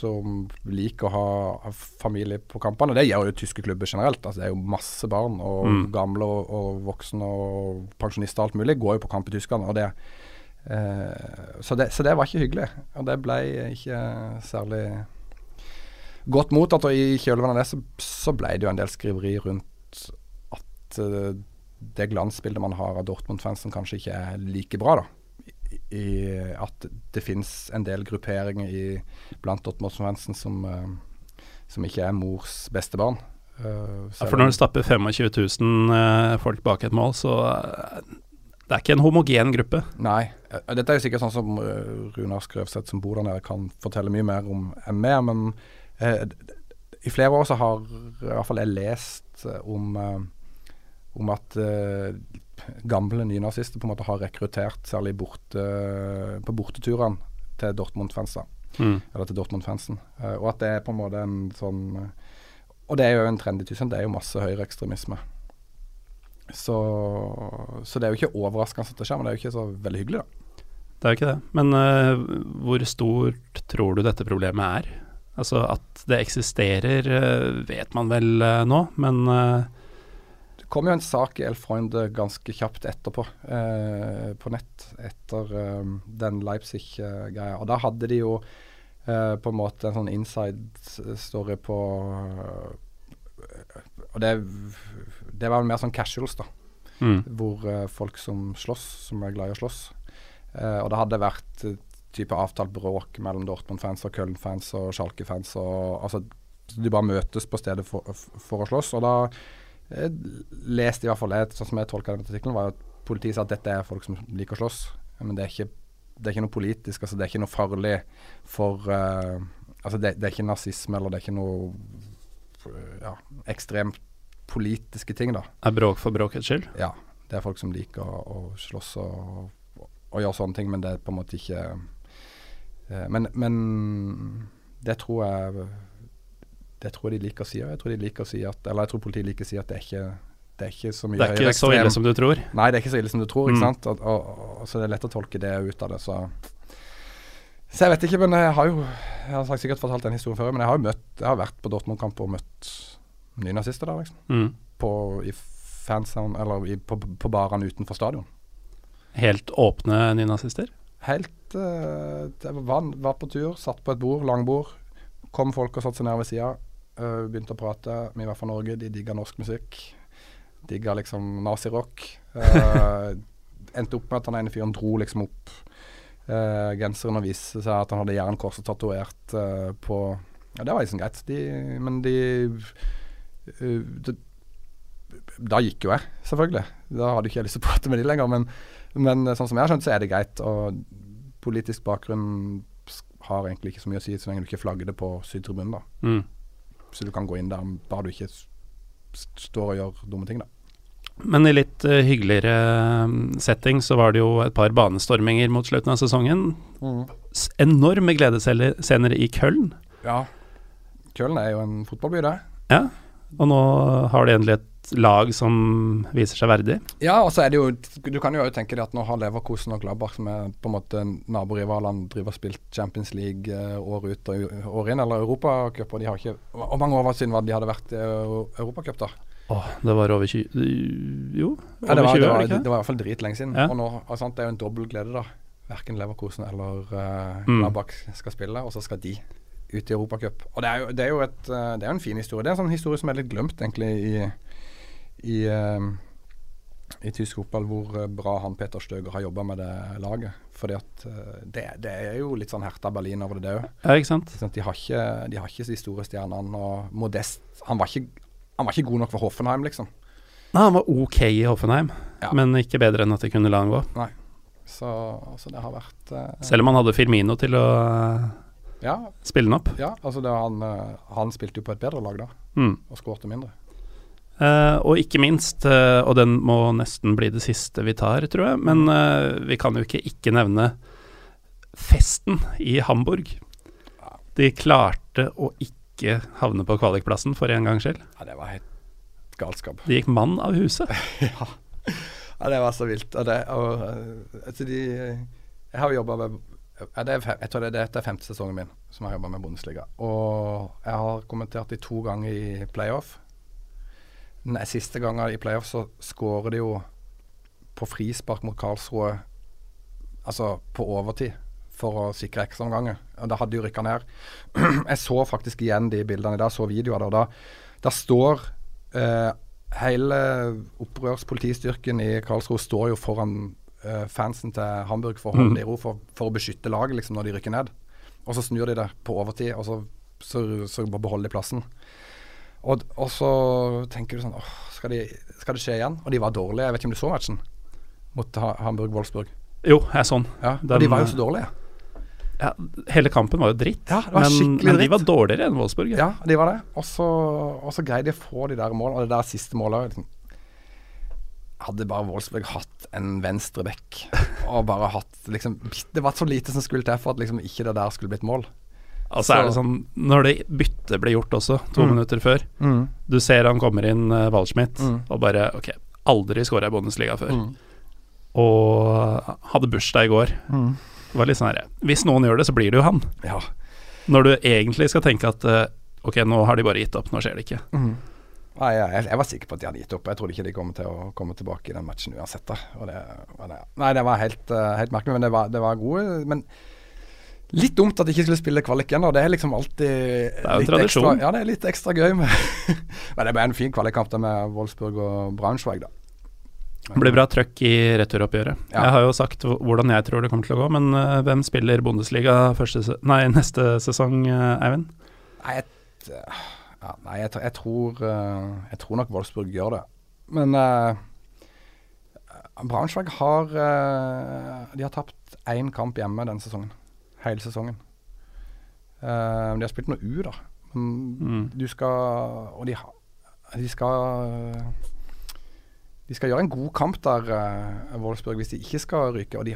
som liker å ha familie på kampene. Det gjør jo tyske klubber generelt. Altså, det er jo masse barn, og Mm. gamle og, og voksne og pensjonister og alt mulig går jo på kamp i Tyskland. Og det, eh, så, det, så det var ikke hyggelig. Og det ble ikke særlig godt mottatt. Og i kjølvannet av det så, så ble det jo en del skriveri rundt at eh, det glansbildet man har av Dortmund-fansen kanskje ikke er like bra, da. I, at det finnes en del grupperinger i, blant Dortmund-fansen som, eh, som ikke er mors beste barn. Eh, Ja, for når du stapper 25 000 eh, folk bak et mål, så det er ikke en homogen gruppe. Nei. Dette er jo sikkert sånn som Runar Skrøvseth som bor der nede kan fortelle mye mer om enn meg, men eh, i flere år så har i hvert fall jeg lest om eh, om at eh, gamle nynazister på en måte har rekruttert, særlig borte, på borteturene til Dortmund-fans. Mm. Eller til Dortmund-fansen. Eh, og at det er på en måte en sånn eh, Og det er jo en trend i Tyskland, det er jo masse høyreekstremisme. Så, så det er jo ikke overraskende at det skjer, men det er jo ikke så veldig hyggelig, da. Det er jo ikke det. Men uh, hvor stort tror du dette problemet er? Altså at det eksisterer, uh, vet man vel uh, nå, men kom jo en sak i Elfreund ganske kjapt etterpå, eh, på nett, etter eh, den Leipzig-greia. Og da hadde de jo eh, på en måte en sånn inside story på eh, Og det, det var mer sånn casuals, da. mm, Hvor eh, folk som slåss, som er glad i å slåss. Eh, og det hadde vært eh, type avtalt bråk mellom Dortmund-fans og Köln-fans og Schalke-fans. og altså De bare møtes på stedet for, for å slåss. Og da eh, leste i hvert fall jeg, sånn som jeg tolka den artikkelen, var at politiet sa at dette er folk som liker å slåss. Men det er ikke, det er ikke noe politisk, altså det er ikke noe farlig for uh, Altså det, det er ikke nazisme eller det er ikke noe eh, ja, ekstremt politiske ting, da. er bråk for bråkets skyld? Ja, det er folk som liker å, å slåss og, og gjøre sånne ting, men det er på en måte ikke uh, men, men det tror jeg Det tror jeg de liker å si. Jeg tror de liker å si at Eller jeg tror politiet liker å si at det er ikke det er ikke så mye Det er ikke så ille som du tror. Nei, det er ikke så ille som du tror, ikke Mm. sant. Og, og, og, så det er lett å tolke det ut av det. Så Så jeg vet ikke, men jeg har jo Jeg har sikkert fortalt den historien før, men jeg har jo møtt Jeg har vært på Dortmund-kamp og møtt nynazister der, liksom. Mm. På, I fansound, eller i, på, på barene utenfor stadion. Helt åpne nynazister? Helt uh, var, var på tur, satt på et bord, langbord. Kom folk og satte seg ned ved sida. Begynte å prate. Vi var fra Norge, de digga norsk musikk. Digga liksom nazirock. Uh, endte opp med at han ene fyren dro liksom opp uh, genseren og viste seg at han hadde jernkorset tatovert uh, på Ja, det var liksom greit. De, men de uh, det, Da gikk jo jeg, selvfølgelig. Da hadde ikke jeg lyst til å prate med de lenger. Men, men sånn som jeg har skjønt, så er det greit. Og politisk bakgrunn har egentlig ikke så mye å si så lenge du ikke flagger det på sydtribunen, da. Mm. Så du kan gå inn der bare du ikke står og gjør dumme ting, da. Men i litt uh, hyggeligere mm, setting så var det jo et par banestorminger mot slutten av sesongen. Mm. Enorme gledesscener i Køln. Ja. Køln er jo en fotballby, det. Ja, og nå har de endelig et lag som viser seg verdig. Ja, og så er det jo Du kan jo tenke deg at nå har Leverkosen og Gladbach, som er på en måte naborivalene, driver og spilt Champions League uh, år ut og år inn, eller Europacup, og de har ikke Hvor mange år siden var det de hadde vært i Europacup, da? Åh, det var over 20 Jo, over ja, det var, 20 det var, år, ikke? Det var i hvert fall dritlenge siden. Ja. Og nå, altså, Det er jo en dobbel glede, da. Verken Leverkosen eller uh, Gladbach skal spille, og så skal de ut i Europacup. Og det er, jo, det, er jo et, uh, det er en fin historie. Det er en sånn historie som er litt glemt, egentlig, i, i, uh, i tysk fotball, hvor bra han Peter Støger har jobba med det laget. Fordi at det, det, er jo litt sånn Herta Berlin over det, det òg. Ja, ikke sant? Sånn de, har ikke, de har ikke de store stjernene. Og Modest Han var ikke han var ikke god nok for Hoffenheim, liksom. Nei, han var ok i Hoffenheim, ja. men ikke bedre enn at de kunne la han gå. Nei. Så, så det har vært uh, Selv om han hadde Firmino til å ja. spille den opp? Ja, altså han, uh, han, spilte jo på et bedre lag da, mm. og skårte mindre. Og ikke minst, og den må nesten bli det siste vi tar, tror jeg, men vi kan jo ikke ikke nevne festen i Hamburg. De klarte å ikke havne på kvalikplassen for en gangs skyld. Ja, det var helt galskap. De gikk mann av huset. ja. ja. det var så vilt. Og det, og, altså de, jeg har jobba med ja, det er, jeg tror det, dette er femte sesongen min som jeg har jobba med Bundesliga. Og jeg har kommentert de to ganger i playoff. Den siste gangen i playoff så skårer de jo på frispark mot Karlsroe altså på overtid for å sikre ekstraomganger. Da hadde de rykka ned. Jeg så faktisk igjen de bildene i dag, så videoer der. Da, da står eh, Hele opprørspolitistyrken i Karlsroe står jo foran eh, fansen til Hamburg for å holde mm. i ro, for, for, å beskytte laget liksom, når de rykker ned. Og så snur de det på overtid, og så, så, så beholder de plassen. Og, og, så tenker du sånn åh, skal, de, skal, det skje igjen? Og de var dårlige. Jeg vet ikke om du så matchen mot Hamburg-Wolfsburg? Jo, jeg så den. Ja, og de var jo så dårlige. Ja, hele kampen var jo dritt, ja, men, men, de var dårligere enn Wolfsburg. Ja, de var det. Og så greide de å få de der målene. Og det der siste målet liksom, Hadde bare Wolfsburg hatt en venstre back og bare hatt liksom Det var så lite som skulle til for at liksom ikke det der skulle blitt mål. Altså er det sånn Når det byttet ble gjort også, to mm. minutter før mm. Du ser han kommer inn, uh, Waldschmidt, mm. og bare Ok, aldri skåra i Bundesliga før. Mm. Og hadde bursdag i går. Mm. Det var litt sånn her Hvis noen gjør det, så blir det jo han. Ja. Når du egentlig skal tenke at uh, ok, nå har de bare gitt opp, nå skjer det ikke. Mm. Nei, jeg, jeg, var sikker på at de hadde gitt opp. Jeg trodde ikke de kom til å komme tilbake i den matchen uansett. Det, det, nei, det var helt, uh, helt merkelig, men det var, det var gode. Men litt dumt at de ikke skulle spille kvalik ennå. Det er liksom alltid Det er jo tradisjon. Ekstra, ja, det er litt ekstra gøy. Med men det ble en fin kvalikkamp med Wolfsburg og Braunschweig, da. Det blir bra trøkk i returoppgjøret. Ja. Jeg har jo sagt hvordan jeg tror det kommer til å gå, men uh, hvem spiller Bundesliga første, nei, neste sesong, uh, Eivind? Nei, jeg, ja, nei jeg, jeg, tror, uh, jeg, tror, nok Wolfsburg gjør det. Men Braunschweig har De har tapt én kamp hjemme denne sesongen. Hele sesongen. de har spilt noe U, da. Mm. Du skal Og de, de skal de skal gjøre en god kamp der, uh, Wolfsburg, hvis de ikke skal ryke. Og de,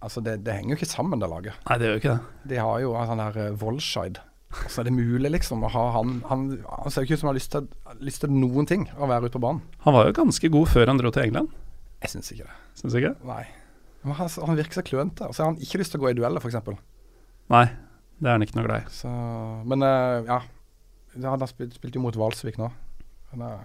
altså det, det, henger jo ikke sammen, det laget. Nei, det gjør ikke det. De har jo sånn der uh, Volscheid. Så er det mulig, liksom, å ha han Han, han ser jo ikke ut som han har lyst til, lyst til, noen ting, å være ute på banen. Han var jo ganske god før han dro til England. Jeg syns ikke det. Syns ikke? Nei. Men han, han virker så klønete. Og så har han ikke lyst til å gå i dueller, f.eks. Nei, det er han ikke noe glad i. Så, men uh, ja. Han har spilt, jo mot Valsvik nå. Men,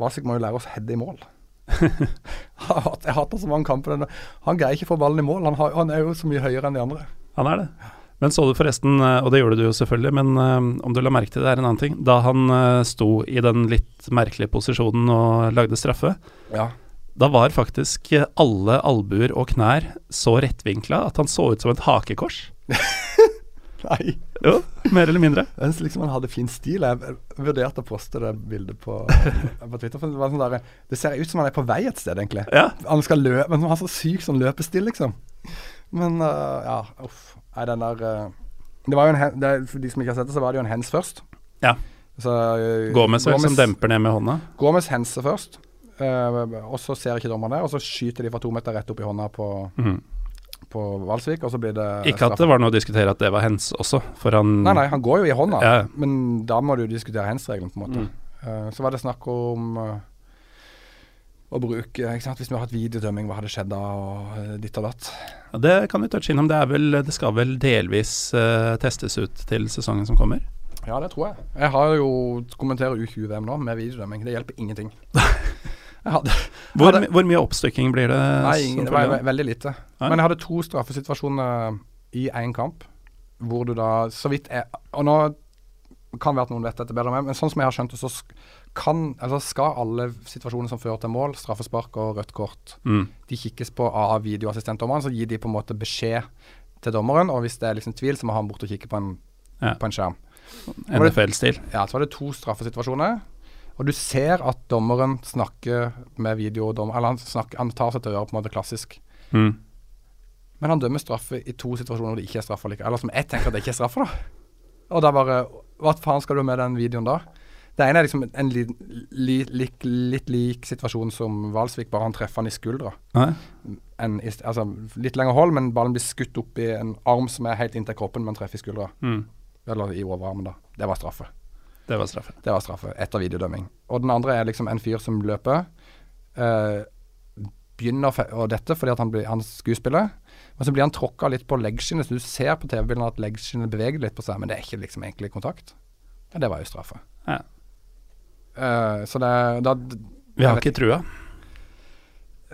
Valsvik må jo lære oss heade i mål jeg hater så mange kamper. Han greier ikke å få ballen i mål. Han, har, han, er jo så mye høyere enn de andre. Han er det. Men så du forresten, eh, og det gjorde du jo selvfølgelig, men um, om du la merke til det, er en annen ting. Da han uh, sto i den litt merkelige posisjonen og lagde straffe, ja. da var faktisk alle albuer og knær så rettvinkla at han så ut som et hakekors. Nei. Jo, mer eller mindre. Jeg synes liksom han hadde fin stil. Jeg vurderte å poste det bildet på, på Twitter. For det, sånn der, det, ser ut som han er på vei et sted, egentlig. Ja. Han skal løpe, men han har så syk sånn løpestil, liksom. Men uh, ja, uff. Nei, den der uh, Det var jo en det, For de som ikke har sett det, så var det jo en hens først. Ja. Så, uh, Gomez vel, som demper ned med hånda. Gomez henser først, og så ser ikke dommeren det. Og så skyter de fra to meter rett opp i hånda på, Mhm. På Valsvik, og så blir det Ikke at det var noe å diskutere at det var hens også, for han Nei, nei, han går jo i hånda, Ja. men da må du diskutere hands-regelen, på en måte. Mm. Uh, så var det snakk om uh, å bruke ikke sant? Hvis vi har hatt videodømming, hva hadde skjedd da, og eh, ditt og datt. Ja, Det kan vi touche innom. Det, er vel, det skal vel delvis uh, testes ut til sesongen som kommer. Ja, det tror jeg. Jeg har jo kommenterer U20-VM nå med videodømming. Det hjelper ingenting. hadde, Hvor, hadde- hvor mye oppstykking blir det? Nei, ingen, det var ve veldig lite. Nei. Men jeg hadde to straffesituasjoner i én kamp, hvor du da så vidt jeg Og nå kan det være at noen vet dette bedre enn meg, men sånn som jeg har skjønt det, så kan, altså skal alle situasjoner som fører til mål, straffespark og rødt kort, Mm. de kikkes på av videoassistentdommeren, så gir de på en måte beskjed til dommeren, og hvis det er liksom tvil, så må han bort og kikke på en, Ja. på en skjerm. NFL-stil. Ja, så var det to straffesituasjoner. Og du ser at dommeren snakker med videodom... Eller han, snakker, han tar seg til øret på en måte klassisk. Mm. Men han dømmer straffe i to situasjoner hvor det ikke er straffe likevel. Eller som jeg tenker at det ikke er straffe, da. Og da bare Hva faen skal du med den videoen da? Det ene er liksom en li, li, li, litt lik situasjon som Valsvik, bare han treffer han i skuldra. En, altså litt lengre hold, men ballen blir skutt opp i en arm som er helt inntil kroppen, men treffer i skuldra. Mm. Eller i overarmen, da. Det var straffe. Det var straffe. Det var straffe etter videodømming. Og den andre er liksom en fyr som løper. Eh, begynner å dette fordi at han, blir, han skuespiller. Men så blir han tråkka litt på leggskinnet, så du ser på TV-bildene at leggskinnet beveger litt på seg, men det er ikke liksom egentlig kontakt. Ja, det var jo straffe. Ja. Eh, så det da Vi har ikke trua.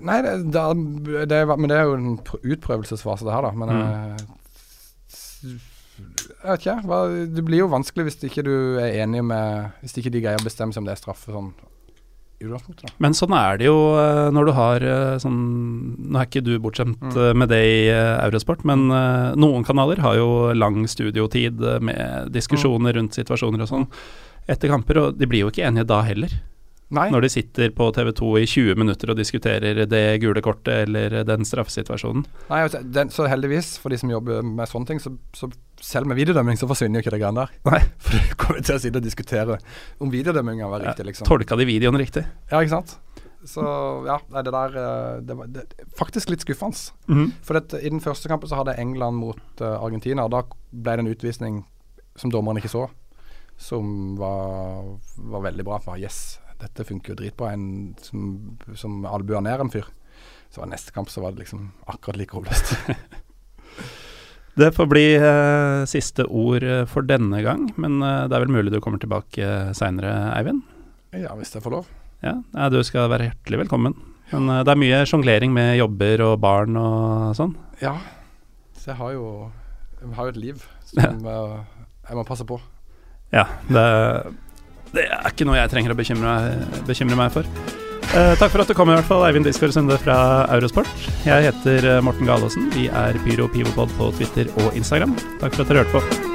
Nei, det, da, det, var- men det er jo en pr- utprøvelsesfase, det her, da. Men Mm. s- Jeg vet ikke. Hva, det blir jo vanskelig hvis ikke du er enig med Hvis ikke de greier å bestemme seg om det er straffe sånn i utgangspunktet, da. Men sånn er det jo eh, når du har eh, sånn Nå er ikke du bortskjemt Mm. eh, med det i Eurosport, men noen kanaler har jo lang studiotid med diskusjoner rundt situasjoner og sånn etter kamper, og de blir jo ikke enige da heller. Nei. Når de sitter på TV 2 i 20 minutter og diskuterer det gule kortet eller den straffesituasjonen. Nei, altså, den, så heldigvis, for de som jobber med sånne ting, så, så selv med videodømming så forsvinner jo ikke det greiene der. Nei. For du kommer til å sitte og diskutere om videodømminga var riktig, liksom. Ja, Tolka de videoen riktig? Ja, ikke sant. Så ja, det der eh, Det var det, faktisk litt skuffende. Mhm. For det, i den første kampen så hadde England mot uh, Argentina, og da ble det en utvisning som dommeren ikke så, som var, var veldig bra. For yes, dette funker jo dritbra. En som, som albuer ned en fyr. Så var neste kamp så var det liksom akkurat like håpløst. Det får bli eh, siste ord eh, for denne gang, men eh, det er vel mulig du kommer tilbake uh, seinere, Eivind? ja, hvis jeg får lov. Ja, ja du skal være hjertelig velkommen. Men eh, det er mye sjonglering med jobber og barn og sånn. Ja. Så jeg har jo Jeg har jo et liv som eh, jeg må passe på. Ja, det, det er ikke noe jeg trenger å bekymre, bekymre meg for. Eh, takk for at du kom, i hvert fall, Eivind Disgaard Sunde fra Eurosport. Jeg heter eh, Morten Galaasen. Vi er Pyro Pivopod på Twitter og Instagram. Takk for at dere hørte på.